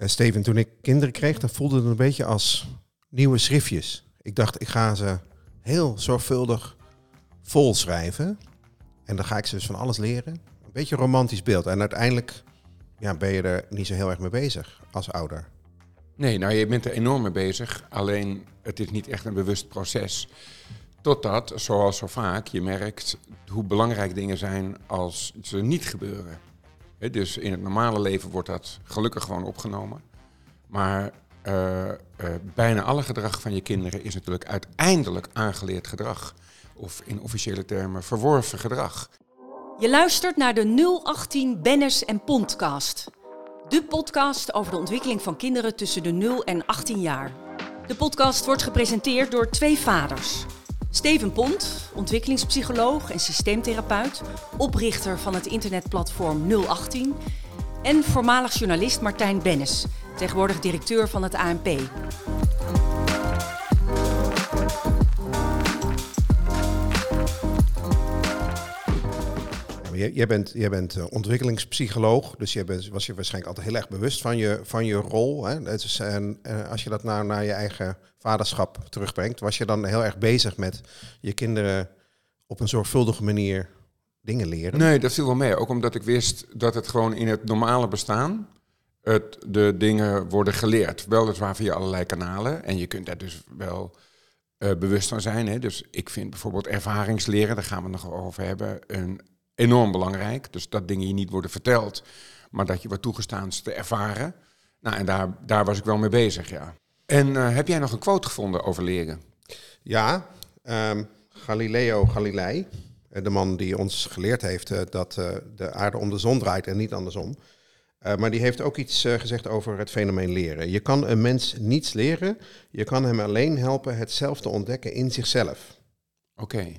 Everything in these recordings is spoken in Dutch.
Uh, Steven, toen ik kinderen kreeg, dan voelde het een beetje als nieuwe schriftjes. Ik dacht, ik ga ze heel zorgvuldig vol schrijven. En dan ga ik ze dus van alles leren. Een beetje een romantisch beeld. En uiteindelijk ja, ben je er niet zo heel erg mee bezig als ouder. Nee, nou je bent er enorm mee bezig. Alleen het is niet echt een bewust proces. Totdat, zoals zo vaak, je merkt hoe belangrijk dingen zijn als ze niet gebeuren. Dus in het normale leven wordt dat gelukkig gewoon opgenomen. Maar uh, uh, bijna alle gedrag van je kinderen is natuurlijk uiteindelijk aangeleerd gedrag. Of in officiële termen verworven gedrag. Je luistert naar de 018 Bennis en Podcast. De podcast over de ontwikkeling van kinderen tussen de 0 en 18 jaar. De podcast wordt gepresenteerd door twee vaders. Steven Pont, ontwikkelingspsycholoog en systeemtherapeut, oprichter van het internetplatform 018. En voormalig journalist Martijn Bennis, tegenwoordig directeur van het ANP. Jij bent, jij bent eh, ontwikkelingspsycholoog, dus je was je waarschijnlijk altijd heel erg bewust van je, van je rol. Hè? en, eh, als je dat nou naar je eigen vaderschap terugbrengt, was je dan heel erg bezig met je kinderen op een zorgvuldige manier dingen leren? Nee, dat viel wel mee. Ook omdat ik wist dat het gewoon in het normale bestaan het, de dingen worden geleerd. Weliswaar via allerlei kanalen. En je kunt daar dus wel uh, bewust van zijn. Hè? Dus ik vind bijvoorbeeld ervaringsleren, daar gaan we het nog over hebben, een enorm belangrijk. Dus dat dingen je niet worden verteld, maar dat je wordt toegestaan te ervaren. Nou, en daar, daar was ik wel mee bezig, ja. En uh, heb jij nog een quote gevonden over leren? Ja, um, Galileo Galilei, eh, de man die ons geleerd heeft uh, dat uh, de aarde om de zon draait en niet andersom. maar die heeft ook iets gezegd over het fenomeen leren. Je kan een mens niets leren, je kan hem alleen helpen het zelf te ontdekken in zichzelf. Oké.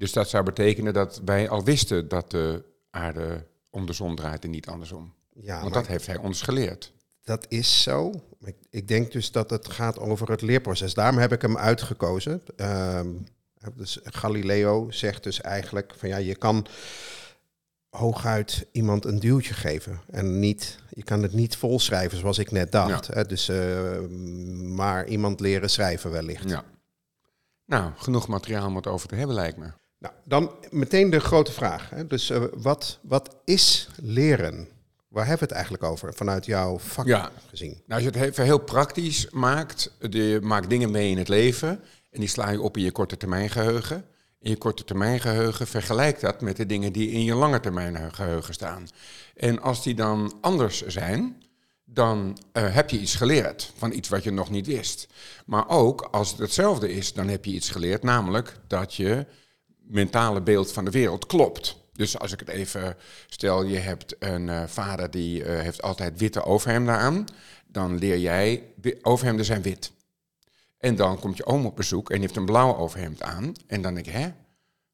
Dus dat zou betekenen dat wij al wisten dat de aarde om de zon draait en niet andersom. Ja, Want dat heeft hij ons geleerd. Dat is zo. Ik denk dus dat het gaat over het leerproces. Daarom heb ik hem uitgekozen. Uh, dus Galileo zegt dus eigenlijk van ja, je kan hooguit iemand een duwtje geven. En niet, je kan het niet volschrijven zoals ik net dacht. Hè? Dus, uh, maar iemand leren schrijven wellicht. Ja. Nou, genoeg materiaal om het over te hebben lijkt me. Nou, dan meteen de grote vraag. Hè? Dus uh, wat, wat is leren? Waar hebben we het eigenlijk over vanuit jouw vak ja. gezien? Nou, als je het even heel praktisch maakt, je maakt dingen mee in het leven en die sla je op in je korte termijn geheugen. In je korte termijn geheugen vergelijk dat met de dingen die in je lange termijn geheugen staan. En als die dan anders zijn, dan uh, heb je iets geleerd van iets wat je nog niet wist. Maar ook als het hetzelfde is, dan heb je iets geleerd, namelijk dat je mentale beeld van de wereld klopt. Dus als ik het even stel, je hebt een uh, vader die uh, heeft altijd witte overhemden aan, dan leer jij overhemden zijn wit. En dan komt je oom op bezoek en die heeft een blauwe overhemd aan. En dan denk je, hè?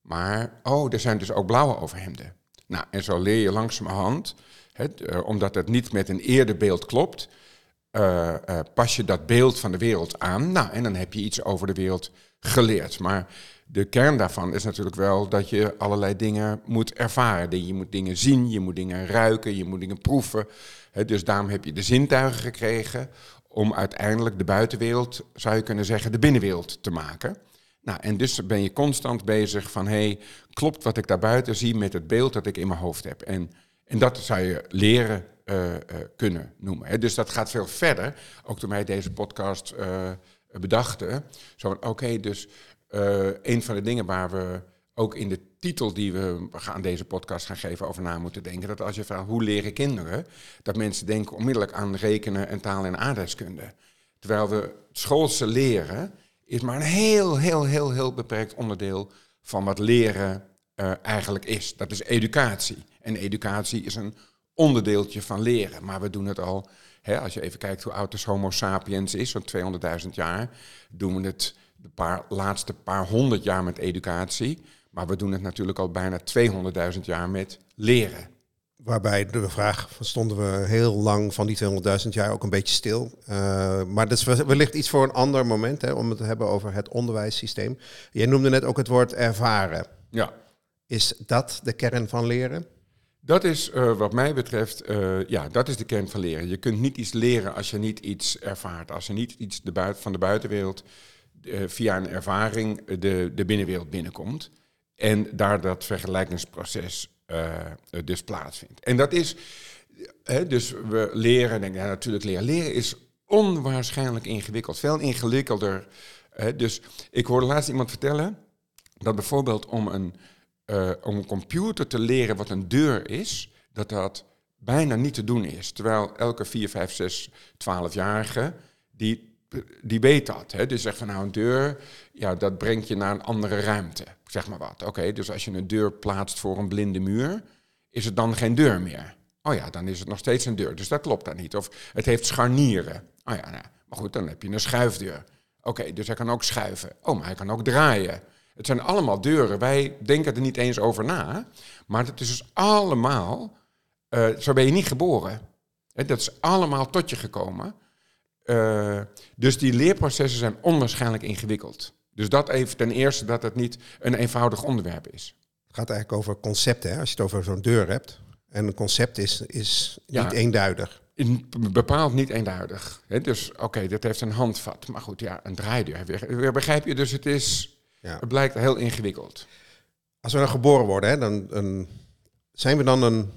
Maar, oh, er zijn dus ook blauwe overhemden. Nou, en zo leer je langzamerhand, het, uh, omdat het niet met een eerder beeld klopt, pas je dat beeld van de wereld aan. Nou, en dan heb je iets over de wereld geleerd. Maar de kern daarvan is natuurlijk wel dat je allerlei dingen moet ervaren. Je moet dingen zien, je moet dingen ruiken, je moet dingen proeven. dus daarom heb je de zintuigen gekregen om uiteindelijk de buitenwereld, zou je kunnen zeggen, de binnenwereld te maken. Nou, en dus ben je constant bezig van, hé, hey, klopt wat ik daar buiten zie met het beeld dat ik in mijn hoofd heb? En, en dat zou je leren uh, uh, kunnen noemen. Dus dat gaat veel verder. Ook toen wij deze podcast uh, bedachten. Zo oké, dus uh, een van de dingen waar we ook in de titel die we aan deze podcast gaan geven over na moeten denken. Dat als je vraagt hoe leren kinderen, dat mensen denken onmiddellijk aan rekenen en taal en aardrijkskunde. Terwijl we schoolse leren is maar een heel, heel, heel, heel beperkt onderdeel van wat leren uh, eigenlijk is. Dat is educatie. En educatie is een onderdeeltje van leren. Maar we doen het al, hè, als je even kijkt hoe oud de Homo sapiens is, zo'n 200.000 jaar, doen we het de paar, laatste paar honderd jaar met educatie. Maar we doen het natuurlijk al bijna 200.000 jaar met leren. Waarbij de vraag stonden we heel lang van die 200.000 jaar ook een beetje stil. Uh, maar dat is wellicht iets voor een ander moment hè, om het te hebben over het onderwijssysteem. Jij noemde net ook het woord ervaren. Ja. Is dat de kern van leren? Dat is uh, wat mij betreft, uh, ja, dat is de kern van leren. Je kunt niet iets leren als je niet iets ervaart. Als je niet iets de buiten, van de buitenwereld via een ervaring de, de binnenwereld binnenkomt. En daar dat vergelijkingsproces dus plaatsvindt. En dat is, hè, dus we leren, denk ja, natuurlijk leren. Leren is onwaarschijnlijk ingewikkeld, veel ingewikkelder. Hè. Dus ik hoorde laatst iemand vertellen dat bijvoorbeeld om een om een computer te leren wat een deur is, dat dat bijna niet te doen is. Terwijl elke 4, 5, 6, 12-jarige, die, die weet dat. Hè? Dus zegt van nou een deur, ja, dat brengt je naar een andere ruimte. Zeg maar wat. Oké, dus als je een deur plaatst voor een blinde muur, is het dan geen deur meer. Oh ja, dan is het nog steeds een deur. Dus dat klopt dan niet. Of het heeft scharnieren. Oh ja, nou, maar goed, dan heb je een schuifdeur. Oké, dus hij kan ook schuiven. Oh, maar hij kan ook draaien. Het zijn allemaal deuren. Wij denken er niet eens over na. Maar het is dus allemaal. Uh, zo ben je niet geboren. dat is allemaal tot je gekomen. Uh, dus die leerprocessen zijn onwaarschijnlijk ingewikkeld. Dus dat even ten eerste dat het niet een eenvoudig onderwerp is. Het gaat eigenlijk over concepten, hè? als je het over zo'n deur hebt. En een concept is, is niet eenduidig. In, bepaald niet eenduidig. dus oké, dat heeft een handvat. Maar goed, ja, een draaideur. Weer, begrijp je? Dus het is ja. Het blijkt heel ingewikkeld. Als we dan geboren worden, hè, dan een, zijn we dan een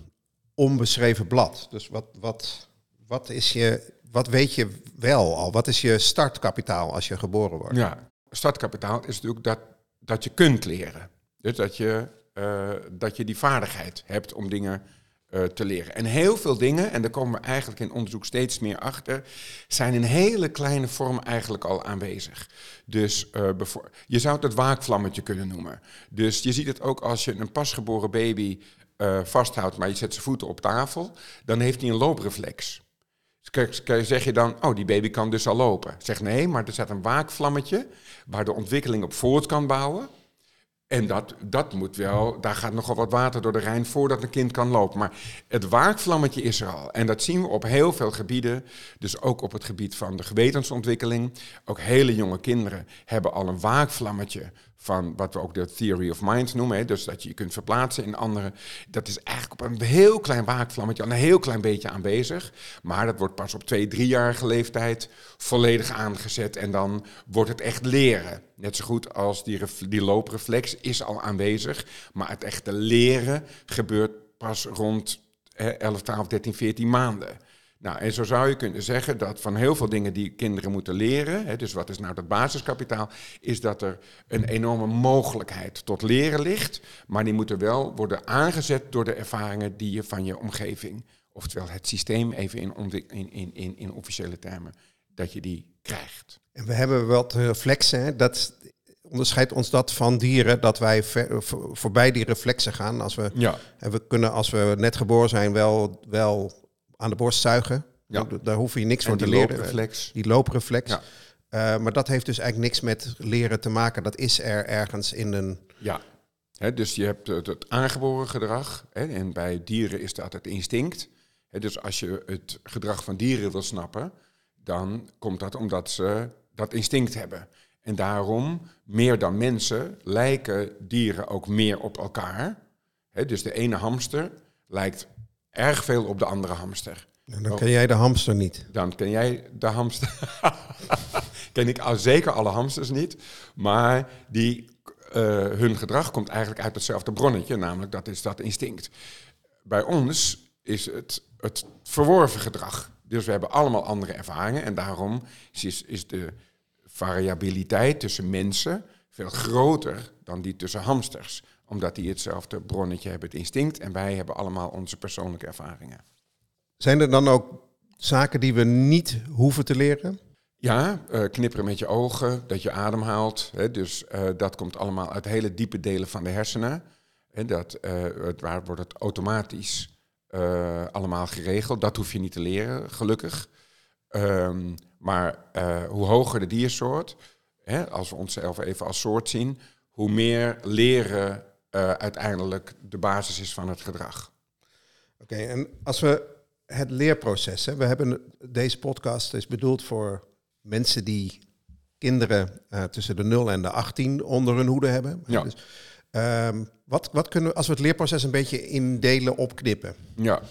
onbeschreven blad. Dus wat, wat, wat, is je, wat weet je wel al? Wat is je startkapitaal als je geboren wordt? Ja, startkapitaal is natuurlijk dat, dat je kunt leren. Dus dat je, uh, dat je die vaardigheid hebt om dingen uh, te leren. En heel veel dingen, en daar komen we eigenlijk in onderzoek steeds meer achter, zijn in hele kleine vorm eigenlijk al aanwezig. Dus uh, je zou het het waakvlammetje kunnen noemen. Dus je ziet het ook als je een pasgeboren baby vasthoudt, maar je zet zijn voeten op tafel, dan heeft hij een loopreflex. Zeg je dan, oh, die baby kan dus al lopen. Zeg nee, maar er staat een waakvlammetje waar de ontwikkeling op voort kan bouwen. En dat, dat moet wel, daar gaat nogal wat water door de Rijn voordat een kind kan lopen. Maar het waakvlammetje is er al. En dat zien we op heel veel gebieden. Dus ook op het gebied van de gewetensontwikkeling. Ook hele jonge kinderen hebben al een waakvlammetje van wat we ook de theory of mind noemen. Hè, dus dat je je kunt verplaatsen in anderen. Dat is eigenlijk op een heel klein waakvlammetje, al een heel klein beetje aanwezig. Maar dat wordt pas op twee, driejarige leeftijd volledig aangezet. En dan wordt het echt leren. Net zo goed als die, die loopreflex is al aanwezig. Maar het echte leren gebeurt pas rond 11, 12, 13, 14 maanden. Nou, en zo zou je kunnen zeggen dat van heel veel dingen die kinderen moeten leren, hè, dus wat is nou dat basiskapitaal, is dat er een enorme mogelijkheid tot leren ligt, maar die moeten wel worden aangezet door de ervaringen die je van je omgeving, oftewel het systeem even in, in, in, in officiële termen, dat je die krijgt. En we hebben wat reflexen, hè? dat onderscheidt ons dat van dieren, dat wij voorbij die reflexen gaan. Als we, ja. en we kunnen, als we net geboren zijn, wel, wel aan de borst zuigen. Ja. Daar hoef je niks voor te leren. Loopreflex. Die loopreflex. Ja. Uh, maar dat heeft dus eigenlijk niks met leren te maken. Dat is er ergens in een. Ja, dus je hebt het, het aangeboren gedrag. en bij dieren is dat het instinct. dus als je het gedrag van dieren wil snappen, dan komt dat omdat ze dat instinct hebben. En daarom, meer dan mensen, lijken dieren ook meer op elkaar. dus de ene hamster lijkt erg veel op de andere hamster. En dan ken jij de hamster niet. Dan ken jij de hamster. ken ik al zeker alle hamsters niet. Maar die, uh, hun gedrag komt eigenlijk uit hetzelfde bronnetje, namelijk dat is dat instinct. Bij ons is het het verworven gedrag. Dus we hebben allemaal andere ervaringen en daarom is, is de variabiliteit tussen mensen veel groter dan die tussen hamsters omdat die hetzelfde bronnetje hebben, het instinct. En wij hebben allemaal onze persoonlijke ervaringen. Zijn er dan ook zaken die we niet hoeven te leren? Ja, uh, knipperen met je ogen, dat je ademhaalt. Hè, dus uh, dat komt allemaal uit hele diepe delen van de hersenen. En dat, uh, het, waar wordt het automatisch allemaal geregeld. Dat hoef je niet te leren, gelukkig. Um, maar hoe hoger de diersoort, hè, als we onszelf even als soort zien, hoe meer leren uh, uiteindelijk de basis is van het gedrag. Oké, en als we het leerproces, hè, we hebben deze podcast is bedoeld voor mensen die kinderen uh, tussen de 0 en de 18 onder hun hoede hebben. Ja. Dus, Ehm, wat, wat kunnen we, als we het leerproces een beetje in delen opknippen? Ja,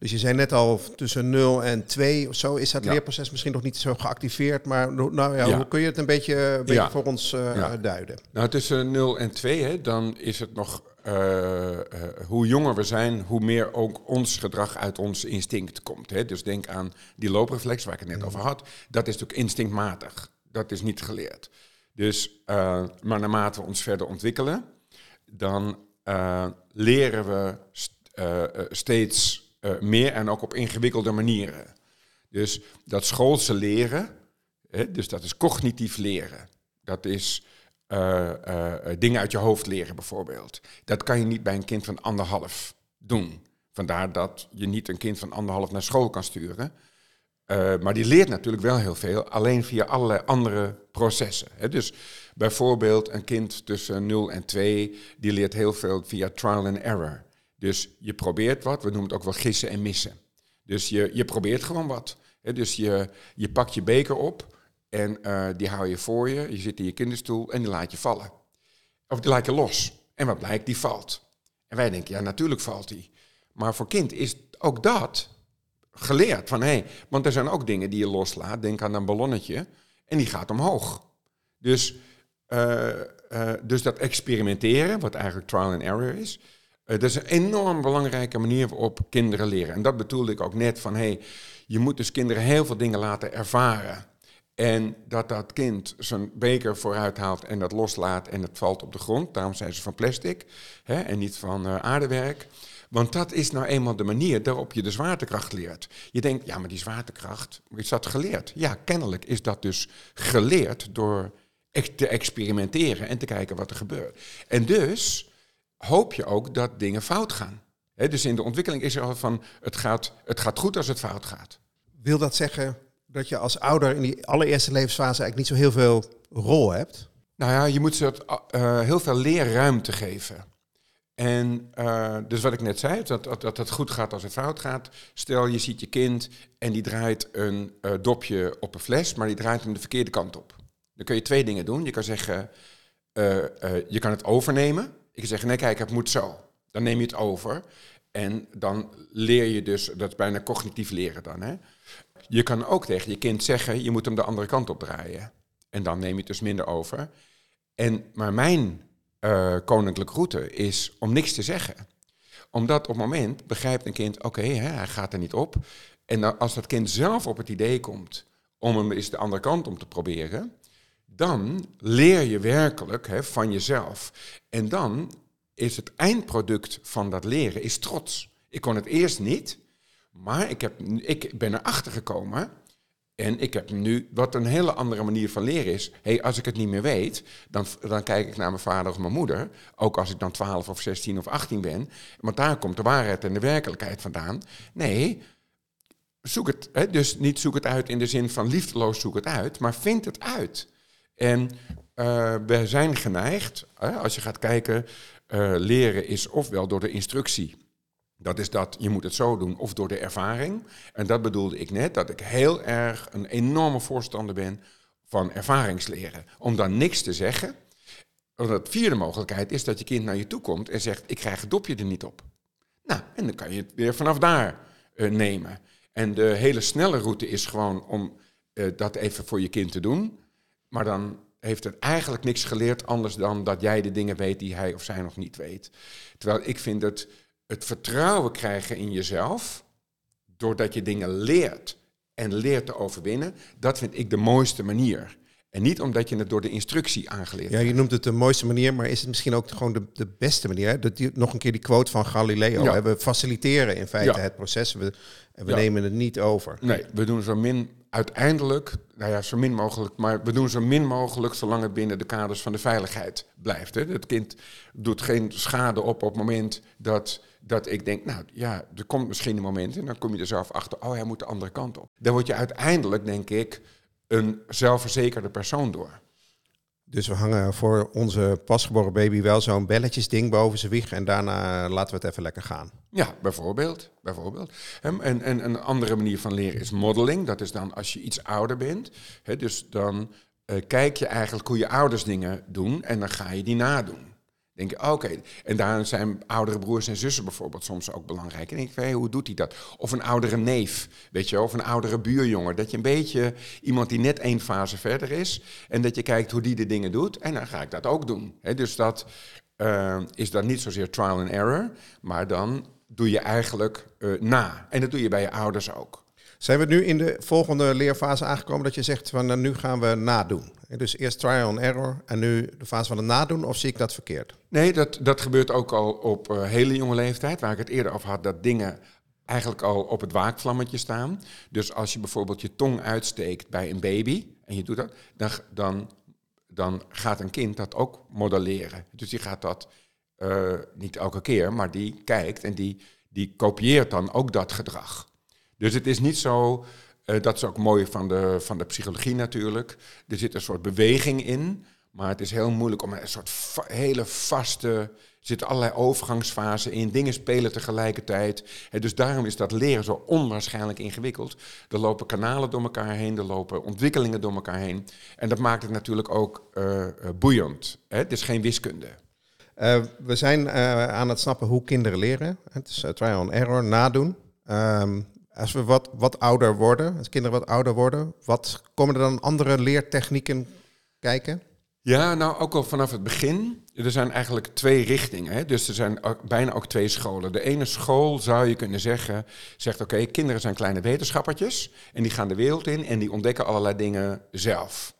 Dus je zei net al tussen 0 en 2 of zo is dat Ja. leerproces misschien nog niet zo geactiveerd. Maar no- nou ja, Ja. hoe kun je het een beetje, een beetje Ja. voor ons eh, duiden? nou tussen 0 en 2, hè, dan is het nog, eh, eh, hoe jonger we zijn, hoe meer ook ons gedrag uit ons instinct komt. Hè. Dus denk aan die loopreflex waar ik het net over had. Dat is natuurlijk instinctmatig. Dat is niet geleerd. Dus, maar naarmate we ons verder ontwikkelen, dan leren we st- steeds eh, meer en ook op ingewikkelde manieren. Dus dat schoolse leren, hè, dus dat is cognitief leren. Dat is eh, eh, dingen uit je hoofd leren bijvoorbeeld. Dat kan je niet bij een kind van anderhalf doen. Vandaar dat je niet een kind van anderhalf naar school kan sturen. Maar die leert natuurlijk wel heel veel, alleen via allerlei andere processen. Hè. Dus bijvoorbeeld een kind tussen 0 en 2, die leert heel veel via trial and error. Dus je probeert wat, we noemen het ook wel gissen en missen. Dus je, je probeert gewoon wat. Dus je, je pakt je beker op en eh, die hou je voor je, je zit in je kinderstoel en die laat je vallen. Of die laat je los. En wat blijkt, die valt. En wij denken, ja, natuurlijk valt die. Maar voor kind is ook dat geleerd. Van, hé, want er zijn ook dingen die je loslaat. Denk aan een ballonnetje. En die gaat omhoog. Dus, eh, eh, dus dat experimenteren, wat eigenlijk trial and error is... eh, dat is een enorm belangrijke manier waarop kinderen leren. En dat bedoelde ik ook net van... Hey, je moet dus kinderen heel veel dingen laten ervaren. En dat dat kind zijn beker vooruit haalt en dat loslaat en het valt op de grond. Daarom zijn ze van plastic hè, en niet van eh, aardewerk. Want dat is nou eenmaal de manier waarop je de zwaartekracht leert. Je denkt, ja, maar die zwaartekracht, is dat geleerd? Ja, kennelijk is dat dus geleerd door te experimenteren en te kijken wat er gebeurt. En dus hoop je ook dat dingen fout gaan. Dus in de ontwikkeling is er al van, het gaat, het gaat goed als het fout gaat. Wil dat zeggen dat je als ouder in die allereerste levensfase eigenlijk niet zo heel veel rol hebt? Nou ja, je moet ze het, eh, heel veel leerruimte geven. En eh, dus wat ik net zei, dat, dat, dat het goed gaat als het fout gaat. Stel, je ziet je kind en die draait een eh, dopje op een fles, maar die draait hem de verkeerde kant op. Dan kun je twee dingen doen. Je kan zeggen, je kan het overnemen. Kan zeggen, nee kijk, het moet zo. Dan neem je het over. En dan leer je dus, dat is bijna cognitief leren dan. Hè? Je kan ook tegen je kind zeggen, je moet hem de andere kant op draaien. En dan neem je het dus minder over. En, maar mijn eh, koninklijke route is om niks te zeggen. Omdat op het moment begrijpt een kind, oké, hij gaat er niet op. En dan, als dat kind zelf op het idee komt om hem eens de andere kant om te proberen, dan leer je werkelijk hè, van jezelf. En dan is het eindproduct van dat leren is trots. Ik kon het eerst niet, maar ik, heb, ik ben erachter gekomen en ik heb nu, wat een hele andere manier van leren is. hey, als ik het niet meer weet, dan, dan kijk ik naar mijn vader of mijn moeder. Ook als ik dan 12 of 16 of 18 ben. Want daar komt de waarheid en de werkelijkheid vandaan. Nee, zoek het. Hè, dus niet zoek het uit in de zin van liefdeloos zoek het uit, maar vind het uit. En eh, we zijn geneigd, als je gaat kijken, eh, leren is ofwel door de instructie. Dat is dat je moet het zo doen, of door de ervaring. En dat bedoelde ik net, dat ik heel erg een enorme voorstander ben van ervaringsleren. Om dan niks te zeggen. Want de vierde mogelijkheid is dat je kind naar je toe komt en zegt, ik krijg het dopje er niet op. Nou, en dan kan je het weer vanaf daar eh, nemen. En de hele snelle route is gewoon om dat even voor je kind te doen. Maar dan heeft het eigenlijk niks geleerd anders dan dat jij de dingen weet die hij of zij nog niet weet. Terwijl ik vind het, het vertrouwen krijgen in jezelf, doordat je dingen leert en leert te overwinnen, dat vind ik de mooiste manier. En niet omdat je het door de instructie aangeleerd Ja, je noemt het de mooiste manier, maar is het misschien ook gewoon de, de beste manier? Hè? Dat die, nog een keer die quote van Galileo. Ja. hè? We faciliteren in feite Ja. het proces we, en we Ja. nemen het niet over. Nee, we doen zo min uiteindelijk, nou ja, zo min mogelijk, maar we doen zo min mogelijk zolang het binnen de kaders van de veiligheid blijft. Hè. Het kind doet geen schade op op het moment dat, dat ik denk, nou ja, er komt misschien een moment en dan kom je er zelf achter, oh hij moet de andere kant op. Dan word je uiteindelijk, denk ik, een zelfverzekerde persoon door. Dus we hangen voor onze pasgeboren baby wel zo'n belletjesding boven zijn wieg en daarna laten we het even lekker gaan. Ja, bijvoorbeeld. bijvoorbeeld. En, en een andere manier van leren is modeling. Dat is dan als je iets ouder bent. Hè, dus dan eh, kijk je eigenlijk hoe je ouders dingen doen en dan ga je die nadoen. Oké. En daar zijn oudere broers en zussen bijvoorbeeld soms ook belangrijk. En denk hey, hoe doet hij dat? Of een oudere neef, weet je, of een oudere buurjongen. Dat je een beetje iemand die net één fase verder is. En dat je kijkt hoe die de dingen doet. En dan ga ik dat ook doen. Dus dat uh, is dan niet zozeer trial and error. Maar dan doe je eigenlijk uh, na. En dat doe je bij je ouders ook. Zijn we nu in de volgende leerfase aangekomen dat je zegt van nou, nu gaan we nadoen? Dus eerst trial and error en nu de fase van het nadoen of zie ik dat verkeerd? Nee, dat, dat gebeurt ook al op uh, hele jonge leeftijd, waar ik het eerder over had, dat dingen eigenlijk al op het waakvlammetje staan. Dus als je bijvoorbeeld je tong uitsteekt bij een baby en je doet dat, dan, dan, dan gaat een kind dat ook modelleren. Dus die gaat dat uh, niet elke keer, maar die kijkt en die, die kopieert dan ook dat gedrag. Dus het is niet zo, uh, dat is ook mooi van de, van de psychologie natuurlijk. Er zit een soort beweging in, maar het is heel moeilijk om een soort hele vaste. Er zitten allerlei overgangsfasen in, dingen spelen tegelijkertijd. En dus daarom is dat leren zo onwaarschijnlijk ingewikkeld. Er lopen kanalen door elkaar heen, er lopen ontwikkelingen door elkaar heen. En dat maakt het natuurlijk ook uh, boeiend. Hè? Het is geen wiskunde. We zijn aan het snappen hoe kinderen leren. Het is trial and error, nadoen. Um, als we wat, wat ouder worden, als kinderen wat ouder worden, wat komen er dan andere leertechnieken kijken? Ja, nou ook al vanaf het begin. Er zijn eigenlijk twee richtingen. Hè? Dus er zijn bijna ook twee scholen. De ene school zou je kunnen zeggen, zegt oké, kinderen zijn kleine wetenschappertjes en die gaan de wereld in en die ontdekken allerlei dingen zelf.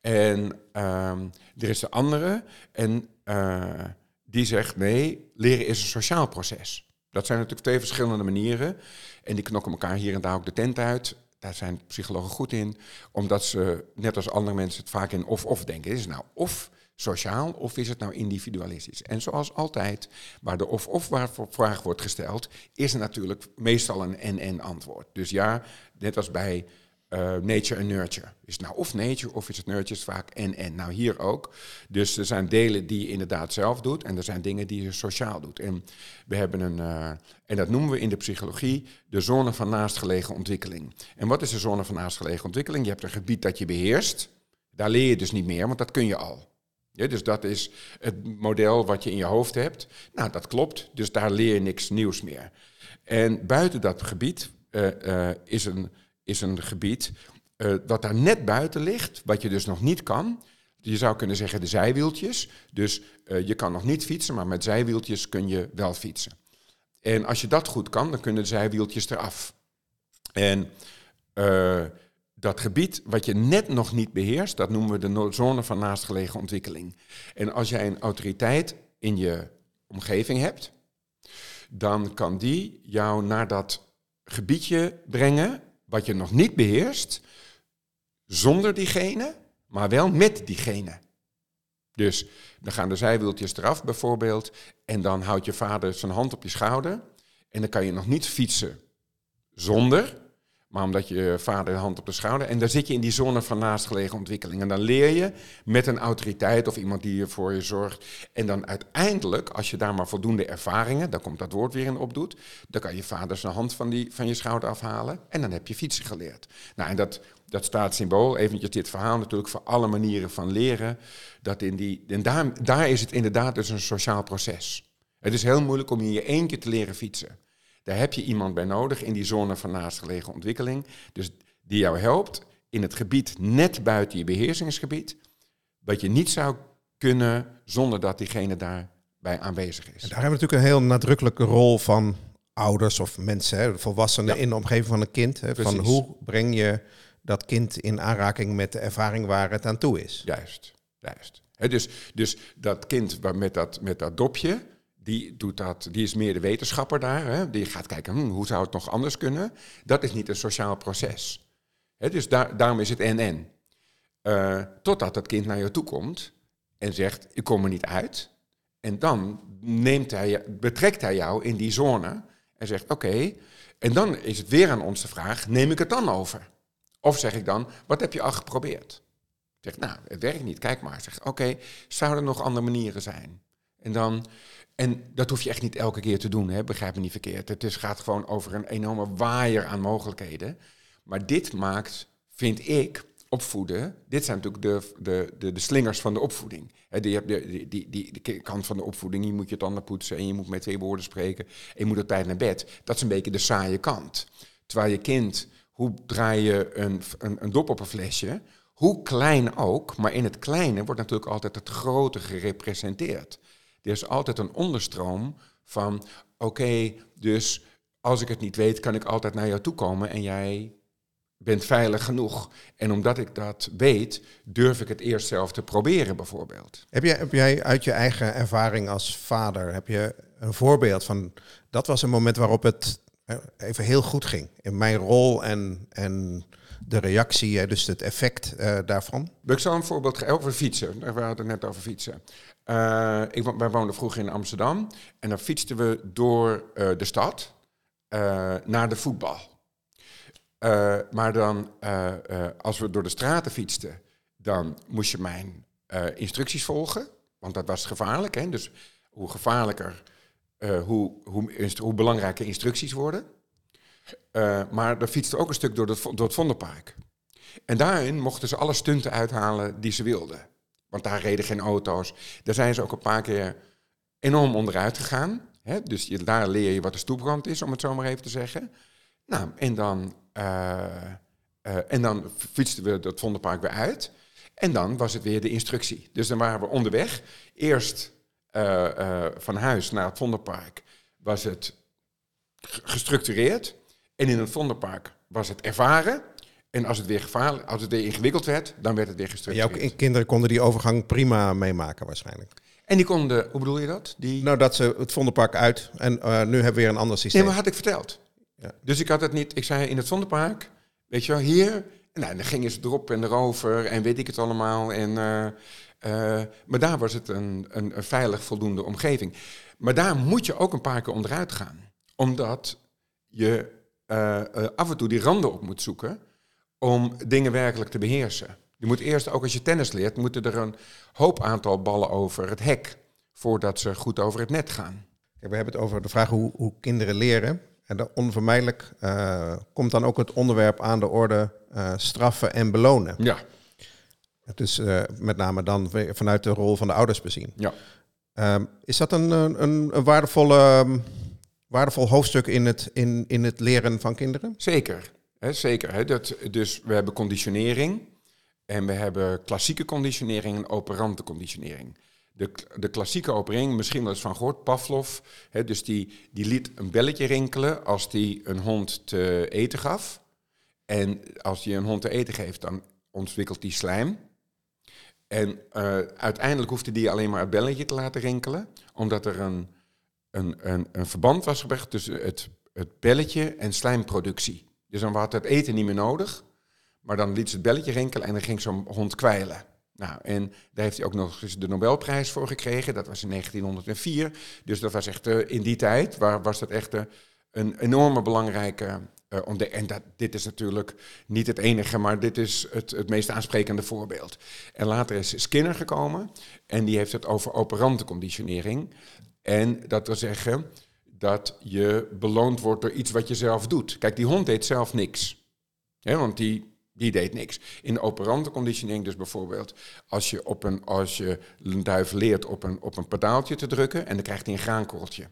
En um, er is de andere en uh, die zegt nee, leren is een sociaal proces. Dat zijn natuurlijk twee verschillende manieren. En die knokken elkaar hier en daar ook de tent uit. Daar zijn psychologen goed in. Omdat ze, net als andere mensen, het vaak in of-of denken. Is het nou of sociaal of is het nou individualistisch? En zoals altijd, waar de of-of vraag wordt gesteld, is er natuurlijk meestal een en-en antwoord. Dus ja, net als bij uh, nature en nurture. Is nou of nature of is het nurture? Is vaak en en. Nou, hier ook. Dus er zijn delen die je inderdaad zelf doet en er zijn dingen die je sociaal doet. En we hebben een, uh, en dat noemen we in de psychologie de zone van naastgelegen ontwikkeling. En wat is de zone van naastgelegen ontwikkeling? Je hebt een gebied dat je beheerst. Daar leer je dus niet meer, want dat kun je al. Ja, dus dat is het model wat je in je hoofd hebt. Nou, dat klopt. Dus daar leer je niks nieuws meer. En buiten dat gebied uh, is een is een gebied uh, wat daar net buiten ligt, wat je dus nog niet kan. Je zou kunnen zeggen de zijwieltjes. Dus uh, je kan nog niet fietsen, maar met zijwieltjes kun je wel fietsen. En als je dat goed kan, dan kunnen de zijwieltjes eraf. En uh, dat gebied wat je net nog niet beheerst, dat noemen we de zone van naastgelegen ontwikkeling. En als jij een autoriteit in je omgeving hebt, dan kan die jou naar dat gebiedje brengen wat je nog niet beheerst, zonder diegene, maar wel met diegene. Dus dan gaan de zijwieltjes eraf bijvoorbeeld, en dan houdt je vader zijn hand op je schouder, en dan kan je nog niet fietsen zonder, maar omdat je vader de hand op de schouder. En dan zit je in die zone van naastgelegen ontwikkeling. En dan leer je met een autoriteit of iemand die voor je zorgt. En dan uiteindelijk, als je daar maar voldoende ervaringen, dan komt dat woord weer in opdoet, dan kan je vader zijn hand van, die, van je schouder afhalen. En dan heb je fietsen geleerd. Nou, en dat, dat staat symbool, eventjes dit verhaal natuurlijk, voor alle manieren van leren. Dat in die, en daar, daar is het inderdaad dus een sociaal proces. Het is heel moeilijk om in je keer te leren fietsen. Daar heb je iemand bij nodig in die zone van naastgelegen ontwikkeling. Dus die jou helpt in het gebied net buiten je beheersingsgebied. Wat je niet zou kunnen zonder dat diegene daarbij aanwezig is. En daar hebben we natuurlijk een heel nadrukkelijke rol van ouders of mensen, hè, volwassenen ja. in de omgeving van een kind. Hè, van hoe breng je dat kind in aanraking met de ervaring waar het aan toe is. Juist, juist. He, dus, dus dat kind met dat, met dat dopje, die, doet dat, die is meer de wetenschapper daar. Hè? Die gaat kijken, hm, hoe zou het nog anders kunnen? Dat is niet een sociaal proces. Dus daar, daarom is het en-en. Uh, totdat dat kind naar je toe komt en zegt, ik kom er niet uit. En dan neemt hij, betrekt hij jou in die zone en zegt, oké. En dan is het weer aan ons de vraag, neem ik het dan over? Of zeg ik dan, wat heb je al geprobeerd? Ik zeg, nou, het werkt niet, kijk maar. Zeg, oké, zouden er nog andere manieren zijn? En dan en dat hoef je echt niet elke keer te doen, hè? begrijp me niet verkeerd. Het is, gaat gewoon over een enorme waaier aan mogelijkheden. Maar dit maakt, vind ik, opvoeden, dit zijn natuurlijk de, de, de, de slingers van de opvoeding. He, die, die, die, die, die kant van de opvoeding, je moet je tanden poetsen en je moet met twee woorden spreken en je moet op tijd naar bed. Dat is een beetje de saaie kant. Terwijl je kind, hoe draai je een, een, een dop op een flesje, hoe klein ook, maar in het kleine wordt natuurlijk altijd het grote gerepresenteerd. Er is altijd een onderstroom van, oké, dus als ik het niet weet, kan ik altijd naar jou toe komen en jij bent veilig genoeg. En omdat ik dat weet, durf ik het eerst zelf te proberen, bijvoorbeeld. Heb jij, heb jij uit je eigen ervaring als vader, heb je een voorbeeld van, dat was een moment waarop het eh, even heel goed ging in mijn rol en, en de reactie, dus het effect uh, daarvan? Ik zal een voorbeeld geven over fietsen. We hadden het net over fietsen. Uh, ik, wij woonden vroeger in Amsterdam en dan fietsten we door uh, de stad naar de voetbal. maar dan, als we door de straten fietsten, dan moest je mijn instructies volgen, want dat was gevaarlijk. Hè? Dus hoe gevaarlijker, hoe, hoe, hoe belangrijker instructies worden. Maar er fietste ook een stuk door, door het Vondelpark. En daarin mochten ze alle stunten uithalen die ze wilden. Want daar reden geen auto's. Daar zijn ze ook een paar keer enorm onderuit gegaan. Hè? Dus je, daar leer je wat de stoeprand is, om het zo maar even te zeggen. Nou, en dan, uh, uh, en dan fietsten we dat Vondelpark weer uit. En dan was het weer de instructie. Dus dan waren we onderweg. Eerst van huis naar het Vondelpark was het gestructureerd. En in het Vondelpark was het ervaren. En als het weer gevaarlijk, als het weer ingewikkeld werd, dan werd het weer gestructureerd. Jouw kinderen konden die overgang prima meemaken waarschijnlijk. En die konden, hoe bedoel je dat? Die... Nou, dat ze het Vondelpark uit en uh, nu hebben we weer een ander systeem. Nee, maar had ik verteld. Ja. Dus ik had het niet, ik zei in het Vondelpark, weet je wel, hier. Nou, dan gingen ze erop en erover en weet ik het allemaal. En, uh, uh, maar daar was het een, een, een veilig voldoende omgeving. Maar daar moet je ook een paar keer onderuit gaan. Omdat je uh, uh, af en toe die randen op moet zoeken om dingen werkelijk te beheersen. Je moet eerst, ook als je tennis leert, moeten er een hoop aantal ballen over het hek voordat ze goed over het net gaan. Ja, we hebben het over de vraag hoe, hoe kinderen leren. En onvermijdelijk uh, komt dan ook het onderwerp aan de orde straffen en belonen. Ja. Het is met name dan vanuit de rol van de ouders bezien. Ja. Ehm, is dat een, een, een waardevolle waardevol hoofdstuk in het, in, in het leren van kinderen? Zeker, zeker. Dat, dus we hebben conditionering en we hebben klassieke conditionering en operante conditionering. De, de klassieke operering, misschien wel eens van gehoord, Pavlov, hè, dus die, die liet een belletje rinkelen als die een hond te eten gaf. En als je een hond te eten geeft, dan ontwikkelt die slijm. En uh, uiteindelijk hoefde die alleen maar het belletje te laten rinkelen, omdat er een een, een, een verband was gebracht tussen het, het belletje en slijmproductie. Dus dan had het eten niet meer nodig, maar dan liet ze het belletje rinkelen en dan ging zo'n hond kwijlen. Nou, en daar heeft hij ook nog eens de Nobelprijs voor gekregen. Dat was in 1904. Dus dat was echt uh, in die tijd, waar, was dat echt uh, een enorme belangrijke uh, ontdekking. En dat, dit is natuurlijk niet het enige, maar dit is het, het meest aansprekende voorbeeld. En later is Skinner gekomen en die heeft het over operante conditionering. En dat wil zeggen dat je beloond wordt door iets wat je zelf doet. Kijk, die hond deed zelf niks. want die, die deed niks. In operante conditioning dus bijvoorbeeld, als je, op een, als je een duif leert op een, op een pedaaltje te drukken en dan krijgt hij een graankorreltje.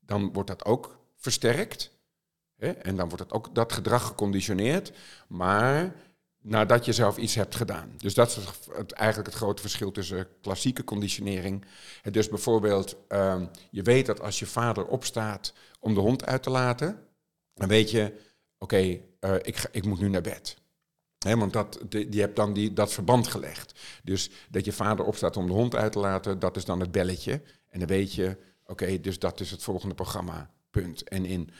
Dan wordt dat ook versterkt. en dan wordt het ook dat gedrag geconditioneerd. Maar nadat je zelf iets hebt gedaan. Dus dat is eigenlijk het grote verschil tussen klassieke conditionering. Dus bijvoorbeeld, uh, je weet dat als je vader opstaat om de hond uit te laten, dan weet je, oké, uh, ik, ik moet nu naar bed. He, want dat, die hebt dan die, dat verband gelegd. Dus dat je vader opstaat om de hond uit te laten, dat is dan het belletje. En dan weet je, oké, dus dat is het volgende programma, punt. En in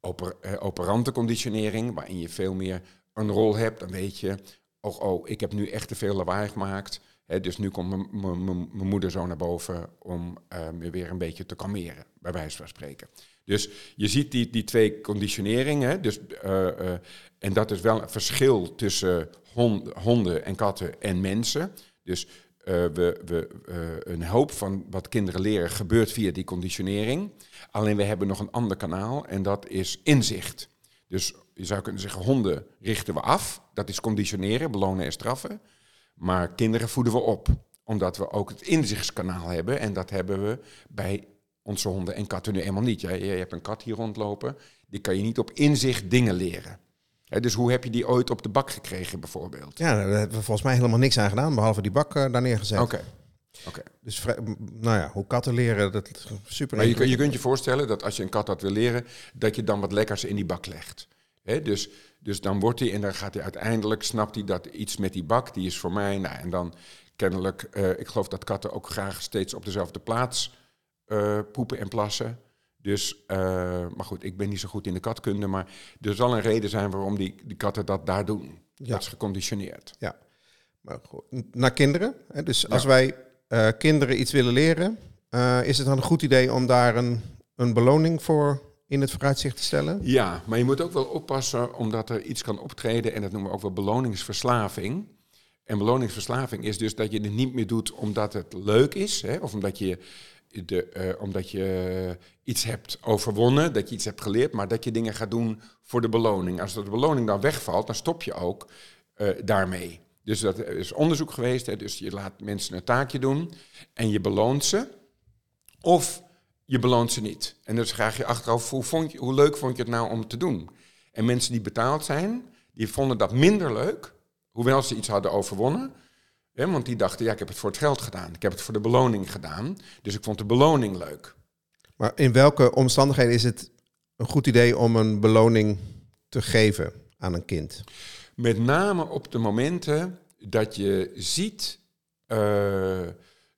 oper, uh, operante conditionering, waarin je veel meer een rol hebt, dan weet je, oh, oh ik heb nu echt te veel lawaai gemaakt. Hè, dus nu komt mijn moeder zo naar boven om uh, me weer een beetje te kalmeren, bij wijze van spreken. Dus je ziet die, die twee conditioneringen. Dus, uh, uh, en dat is wel een verschil tussen hond, honden en katten en mensen. Dus we, we, een hoop van wat kinderen leren gebeurt via die conditionering. Alleen we hebben nog een ander kanaal en dat is inzicht. Dus je zou kunnen zeggen, honden richten we af. Dat is conditioneren, belonen en straffen. Maar kinderen voeden we op. Omdat we ook het inzichtskanaal hebben. En dat hebben we bij onze honden en katten nu eenmaal niet. Jij, jij hebt een kat hier rondlopen. Die kan je niet op inzicht dingen leren. Dus hoe heb je die ooit op de bak gekregen bijvoorbeeld? Ja, daar hebben we volgens mij helemaal niks aan gedaan, behalve die bak eh, daar neergezet. Oké. Oké. Dus nou ja, hoe katten leren, dat is super Maar je, je kunt je voorstellen dat als je een kat dat wil leren, dat je dan wat lekkers in die bak legt. Hè, dus, dus dan wordt hij en dan gaat hij uiteindelijk, snapt hij dat iets met die bak, die is voor mij. Nou, en dan kennelijk, eh, ik geloof dat katten ook graag steeds op dezelfde plaats eh, poepen en plassen. Dus, eh, maar goed, ik ben niet zo goed in de katkunde, maar er zal een reden zijn waarom die, die katten dat daar doen. Ja. Dat is geconditioneerd. Ja. Maar goed, naar kinderen. Hè? Dus als Ja. wij eh, kinderen iets willen leren, eh, is het dan een goed idee om daar een, een beloning voor in het vooruitzicht te stellen? Ja, maar je moet ook wel oppassen omdat er iets kan optreden en dat noemen we ook wel beloningsverslaving. En beloningsverslaving is dus dat je het niet meer doet omdat het leuk is, hè, of omdat je, de, eh, omdat je iets hebt overwonnen, dat je iets hebt geleerd, maar dat je dingen gaat doen voor de beloning. Als de beloning dan wegvalt, dan stop je ook daarmee. Dus dat is onderzoek geweest, hè, dus je laat mensen een taakje doen en je beloont ze. Of je beloont ze niet. En dus vraag je achteraf, hoe, vond je, hoe leuk vond je het nou om te doen? En mensen die betaald zijn, die vonden dat minder leuk, hoewel ze iets hadden overwonnen. Hè, want die dachten, ja, ik heb het voor het geld gedaan. Ik heb het voor de beloning gedaan. Dus ik vond de beloning leuk. Maar in welke omstandigheden is het een goed idee om een beloning te geven aan een kind? Met name op de momenten dat je ziet eh,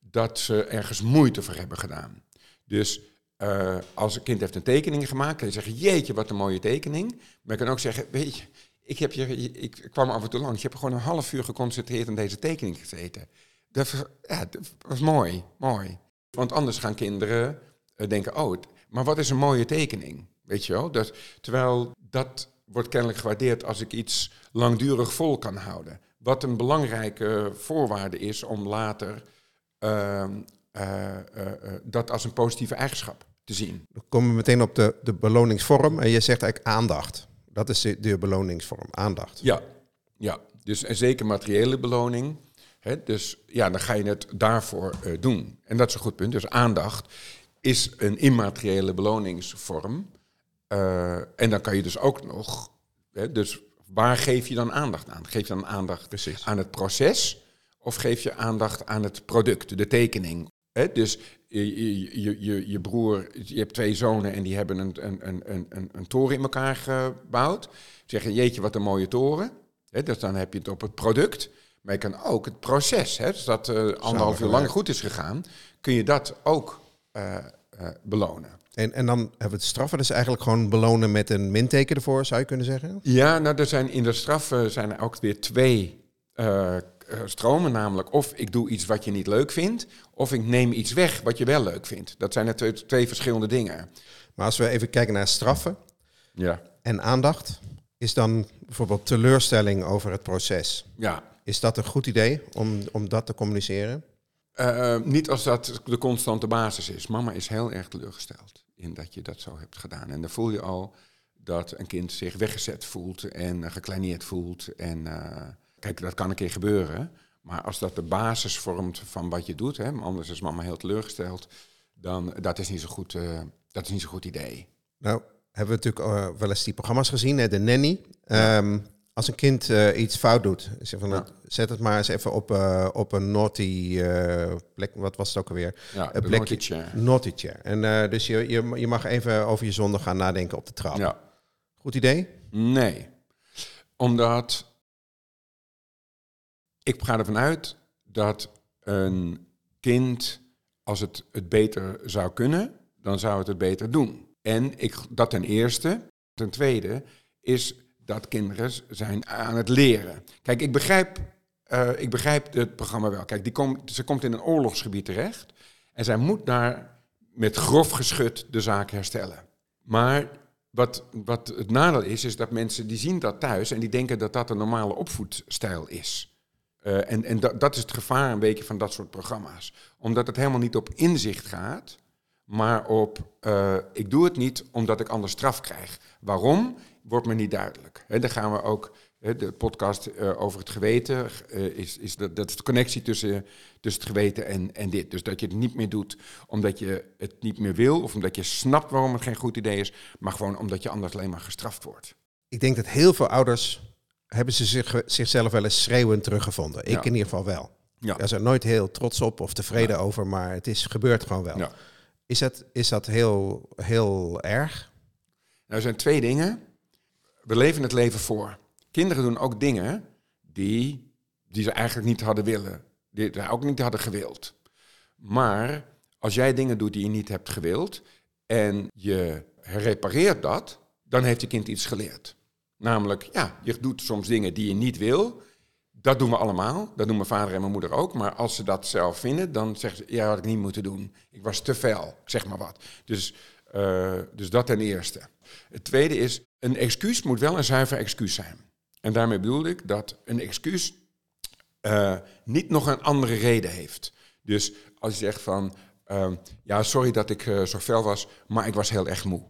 dat ze ergens moeite voor hebben gedaan. Dus eh, als een kind heeft een tekening gemaakt, kan je zeggen, jeetje, wat een mooie tekening. Maar je kan ook zeggen, weet je, ik, heb je, ik kwam af en toe langs, je hebt gewoon een half uur geconcentreerd aan deze tekening gezeten. Dat, ja, was mooi, mooi. Want anders gaan kinderen eh, denken, oh, maar wat is een mooie tekening? Weet je wel? Dat, terwijl dat wordt kennelijk gewaardeerd als ik iets langdurig vol kan houden. Wat een belangrijke voorwaarde is om later ehm, eh, eh, eh, dat als een positieve eigenschap te zien. Dan komen we meteen op de, de beloningsvorm. En je zegt eigenlijk aandacht. Dat is de, de beloningsvorm, aandacht. Ja, ja. Dus en zeker materiële beloning. Hè, dus ja, dan ga je het daarvoor doen. En dat is een goed punt. Dus aandacht is een immateriële beloningsvorm. Eh, en dan kan je dus ook nog. Hè, dus waar geef je dan aandacht aan? Geef je dan aandacht Precies. aan het proces? Of geef je aandacht aan het product, de tekening? Hè, dus je, je, je, je, broer, je hebt twee zonen en die hebben een, een, een, een, een, toren in elkaar gebouwd. Zeggen, jeetje, wat een mooie toren. Hè, dus dan heb je het op het product. Maar je kan ook het proces, hè, dus dat eh anderhalf uur lang goed is gegaan, kun je dat ook eh, belonen. En, en dan hebben we het straffen. Dus eigenlijk gewoon belonen met een minteken ervoor, zou je kunnen zeggen? Ja, nou, er zijn in de straffen zijn er ook weer twee eh, eh, stromen. Namelijk of ik doe iets wat je niet leuk vindt, of ik neem iets weg wat je wel leuk vindt. Dat zijn er twee, twee verschillende dingen. Maar als we even kijken naar straffen Ja. en aandacht, is dan bijvoorbeeld teleurstelling over het proces. Ja. Is dat een goed idee om, om dat te communiceren? Eh, niet als dat de constante basis is. Mama is heel erg teleurgesteld in dat je dat zo hebt gedaan. En dan voel je al dat een kind zich weggezet voelt en eh, gekleineerd voelt. En eh, kijk, dat kan een keer gebeuren. Maar als dat de basis vormt van wat je doet, hè, anders is mama heel teleurgesteld, dan dat is niet zo goed, eh, dat is niet zo'n goed idee. Nou, hebben we natuurlijk wel eens die programma's gezien, hè, de nanny. Ehm, als een kind eh, iets fout doet, zeg van, Ja. zet het maar eens even op, eh, op een naughty eh, plek. Wat was het ook alweer? Ja, Een plekje- naughty chair. Naughty chair. En dus je, je, je mag even over je zonde gaan nadenken op de trap. Ja. Goed idee? Nee, omdat ik ga ervan uit dat een kind, als het het beter zou kunnen, dan zou het het beter doen. En ik, dat ten eerste. Ten tweede is dat kinderen zijn aan het leren. Kijk, ik begrijp, eh, ik begrijp het programma wel. Kijk, die komt, ze komt in een oorlogsgebied terecht en zij moet daar met grof geschut de zaak herstellen. Maar wat, wat het nadeel is, is dat mensen die zien dat thuis en die denken dat dat een normale opvoedstijl is. Eh, en en dat, dat is het gevaar een beetje van dat soort programma's. Omdat het helemaal niet op inzicht gaat, maar op eh, ik doe het niet omdat ik anders straf krijg. Waarom? Wordt me niet duidelijk. Hè, dan gaan we ook, de podcast eh, over het geweten, eh, is, is dat, dat is de connectie tussen, tussen het geweten en, en dit. Dus dat je het niet meer doet omdat je het niet meer wil, of omdat je snapt waarom het geen goed idee is, maar gewoon omdat je anders alleen maar gestraft wordt. Ik denk dat heel veel ouders hebben ze zich, zichzelf wel eens schreeuwend teruggevonden. Ik Ja. in ieder geval wel. Ja. Daar zijn nooit heel trots op of tevreden over, maar het is gebeurd gewoon wel. Ja. Is dat, is dat heel, heel erg? Nou, er zijn twee dingen. We leven het leven voor. Kinderen doen ook dingen die, die ze eigenlijk niet hadden willen. Die ze ook niet hadden gewild. Maar als jij dingen doet die je niet hebt gewild en je repareert dat, dan heeft je kind iets geleerd. Namelijk, ja, je doet soms dingen die je niet wil. Dat doen we allemaal. Dat doen mijn vader en mijn moeder ook. Maar als ze dat zelf vinden, dan zeggen ze, ja, had ik niet moeten doen. Ik was te fel, zeg maar wat. Dus, eh, dus dat ten eerste. Het tweede is, een excuus moet wel een zuiver excuus zijn. En daarmee bedoel ik dat een excuus eh, niet nog een andere reden heeft. Dus als je zegt van, ehm, ja, sorry dat ik eh, zo fel was, maar ik was heel erg moe.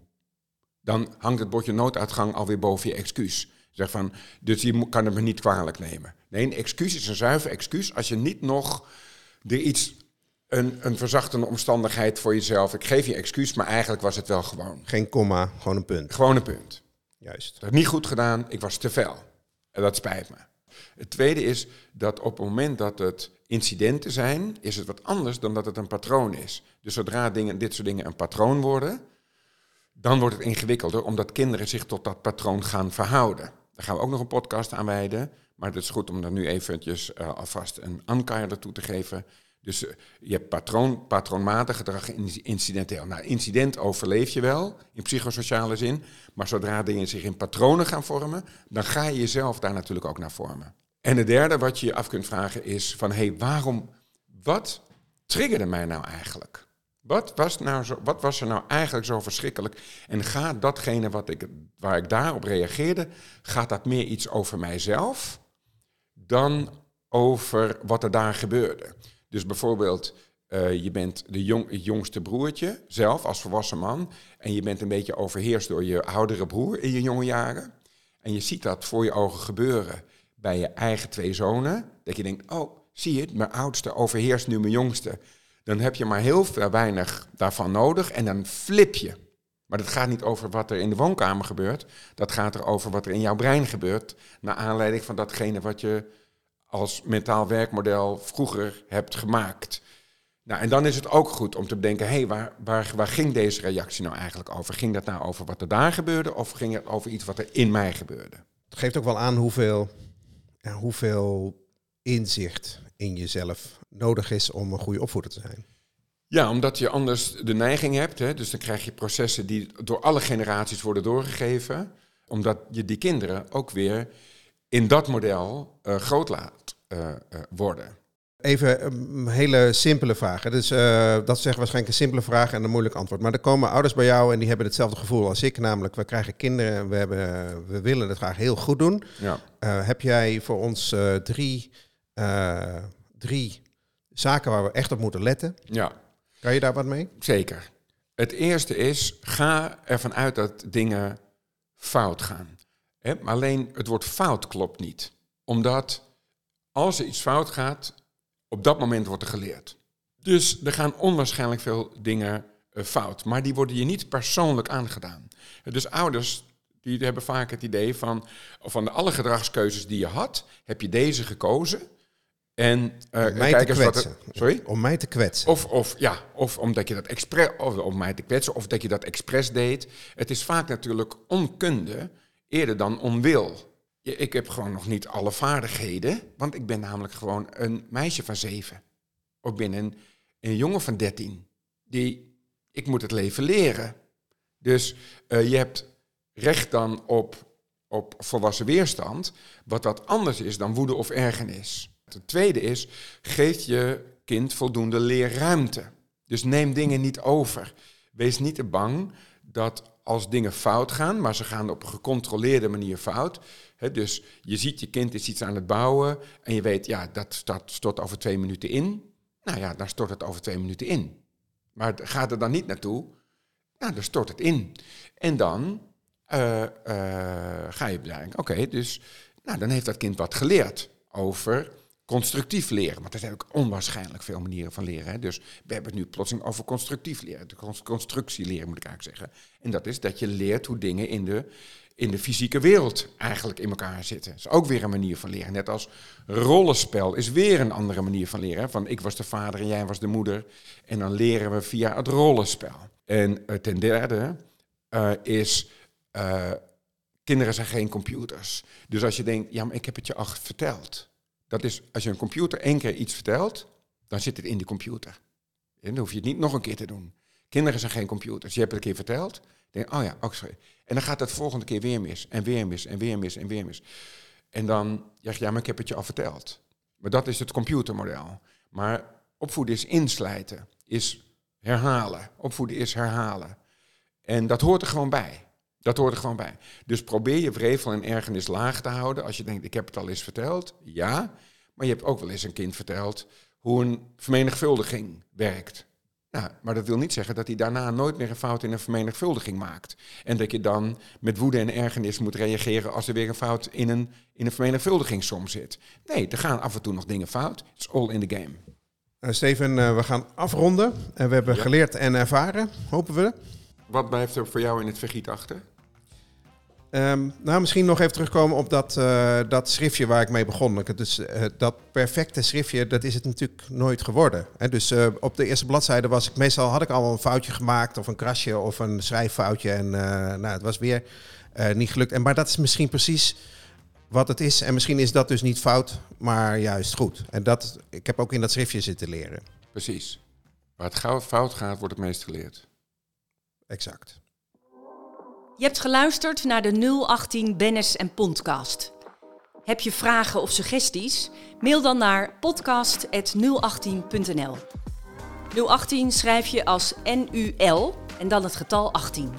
Dan hangt het bordje nooduitgang alweer boven je excuus. Zeg van, dus je kan het me niet kwalijk nemen. Nee, een excuus is een zuiver excuus als je niet nog er iets, een, een verzachtende omstandigheid voor jezelf. Ik geef je excuus, maar eigenlijk was het wel gewoon. Geen komma, gewoon een punt. Gewoon een punt. Juist. Ik heb niet goed gedaan, ik was te fel. En dat spijt me. Het tweede is dat op het moment dat het incidenten zijn, is het wat anders dan dat het een patroon is. Dus zodra dingen, dit soort dingen een patroon worden, dan wordt het ingewikkelder, omdat kinderen zich tot dat patroon gaan verhouden. Daar gaan we ook nog een podcast aan wijden, maar het is goed om daar nu eventjes eh, alvast een ankaarder toe te geven. Dus eh, je hebt patroon, patroonmatig gedrag en incidenteel. Nou, incident overleef je wel in psychosociale zin, maar zodra dingen zich in patronen gaan vormen, dan ga je jezelf daar natuurlijk ook naar vormen. En het derde wat je je af kunt vragen is van, hé, hey, waarom, wat triggerde mij nou eigenlijk? Wat was, nou zo, wat was er nou eigenlijk zo verschrikkelijk? En gaat datgene wat ik, waar ik daarop reageerde, gaat dat meer iets over mijzelf dan over wat er daar gebeurde? Dus bijvoorbeeld, eh, je bent de het jongste broertje zelf als volwassen man. En je bent een beetje overheerst door je oudere broer in je jonge jaren. En je ziet dat voor je ogen gebeuren bij je eigen twee zonen. Dat je denkt, oh, zie je mijn oudste overheerst nu mijn jongste. Dan heb je maar heel weinig daarvan nodig en dan flip je. Maar dat gaat niet over wat er in de woonkamer gebeurt. Dat gaat er over wat er in jouw brein gebeurt. Naar aanleiding van datgene wat je als mentaal werkmodel vroeger hebt gemaakt. Nou, en dan is het ook goed om te bedenken, hé, hey, waar, waar, waar ging deze reactie nou eigenlijk over? Ging dat nou over wat er daar gebeurde of ging het over iets wat er in mij gebeurde? Het geeft ook wel aan hoeveel, ja, hoeveel inzicht in jezelf nodig is om een goede opvoeder te zijn. Ja, omdat je anders de neiging hebt, hè, dus dan krijg je processen die door alle generaties worden doorgegeven, omdat je die kinderen ook weer in dat model uh, groot laat uh, uh, worden. Even een hele simpele vraag. Dus, uh, dat is waarschijnlijk een simpele vraag en een moeilijk antwoord. Maar er komen ouders bij jou en die hebben hetzelfde gevoel als ik. Namelijk, we krijgen kinderen en we, hebben, we willen het graag heel goed doen. Ja. Uh, heb jij voor ons uh, drie, drie zaken waar we echt op moeten letten? Ja. Kan je daar wat mee? Zeker. Het eerste is, ga ervan uit dat dingen fout gaan. Hè? Maar alleen het woord fout klopt niet. Omdat als er iets fout gaat, op dat moment wordt er geleerd. Dus er gaan onwaarschijnlijk veel dingen uh, fout, maar die worden je niet persoonlijk aangedaan. Dus ouders die hebben vaak het idee van, van de alle gedragskeuzes die je had, heb je deze gekozen. En uh, om mij te kwetsen. er, sorry? Om mij te kwetsen. Of, of, ja, of omdat je dat expres, of om mij te kwetsen, of dat je dat expres deed. Het is vaak natuurlijk onkunde eerder dan onwil. Ik heb gewoon nog niet alle vaardigheden, want ik ben namelijk gewoon een meisje van zeven. Of ben een, jongen van dertien. Die, ik moet het leven leren. Dus uh, je hebt recht dan op, op volwassen weerstand, wat wat anders is dan woede of ergernis. Het tweede is, geef je kind voldoende leerruimte. Dus neem dingen niet over. Wees niet te bang dat als dingen fout gaan, maar ze gaan op een gecontroleerde manier fout. Hè, dus je ziet je kind is iets aan het bouwen en je weet, ja, dat, dat stort over twee minuten in. Nou ja, dan stort het over twee minuten in. Maar gaat er dan niet naartoe? Nou, dan stort het in. En dan eh, eh, ga je bedenken, oké, dus nou, dan heeft dat kind wat geleerd over constructief leren. Want er zijn ook onwaarschijnlijk veel manieren van leren. Hè. Dus we hebben het nu plotseling over constructief leren. De constructie leren moet ik eigenlijk zeggen. En dat is dat je leert hoe dingen in de, in de fysieke wereld eigenlijk in elkaar zitten. Dat is ook weer een manier van leren. Net als rollenspel is weer een andere manier van leren. Van ik was de vader en jij was de moeder. En dan leren we via het rollenspel. En uh, ten derde uh, is... Uh, kinderen zijn geen computers. Dus als je denkt, ja, maar ik heb het je al verteld dat is, als je een computer één keer iets vertelt, dan zit het in die computer. En dan hoef je het niet nog een keer te doen. Kinderen zijn geen computers. Je hebt het een keer verteld. Denk, oh ja, sorry. En dan gaat de volgende keer weer mis. En weer mis. En weer mis. En weer mis. En dan zeg je, ja, maar ik heb het je al verteld. Maar dat is het computermodel. Maar opvoeden is inslijten. Is herhalen. Opvoeden is herhalen. En dat hoort er gewoon bij. Dat hoort er gewoon bij. Dus probeer je wrevel en ergernis laag te houden. Als je denkt, ik heb het al eens verteld. Ja, maar je hebt ook wel eens een kind verteld hoe een vermenigvuldiging werkt. Nou, maar dat wil niet zeggen dat hij daarna nooit meer een fout in een vermenigvuldiging maakt. En dat je dan met woede en ergernis moet reageren als er weer een fout in een, in een vermenigvuldigingssom zit. Nee, er gaan af en toe nog dingen fout. It's all in the game. Uh, Steven, uh, we gaan afronden. En we hebben ja. geleerd en ervaren, hopen we. Wat blijft er voor jou in het vergiet achter? Um, nou, misschien nog even terugkomen op dat, uh, dat schriftje waar ik mee begon. Dus uh, dat perfecte schriftje, dat is het natuurlijk nooit geworden. Hè? Dus uh, op de eerste bladzijde was ik meestal had ik al een foutje gemaakt of een krasje of een schrijffoutje en nou, het was weer niet gelukt. En maar dat is misschien precies wat het is. En misschien is dat dus niet fout, maar juist goed. En dat, ik heb ook in dat schriftje zitten leren. Precies. Waar het fout gaat, wordt het meest geleerd. Exact. Je hebt geluisterd naar de 018 Bennis en Podcast. Heb je vragen of suggesties? Mail dan naar podcast.018.nl. 018 schrijf je als NUL en dan het getal 18.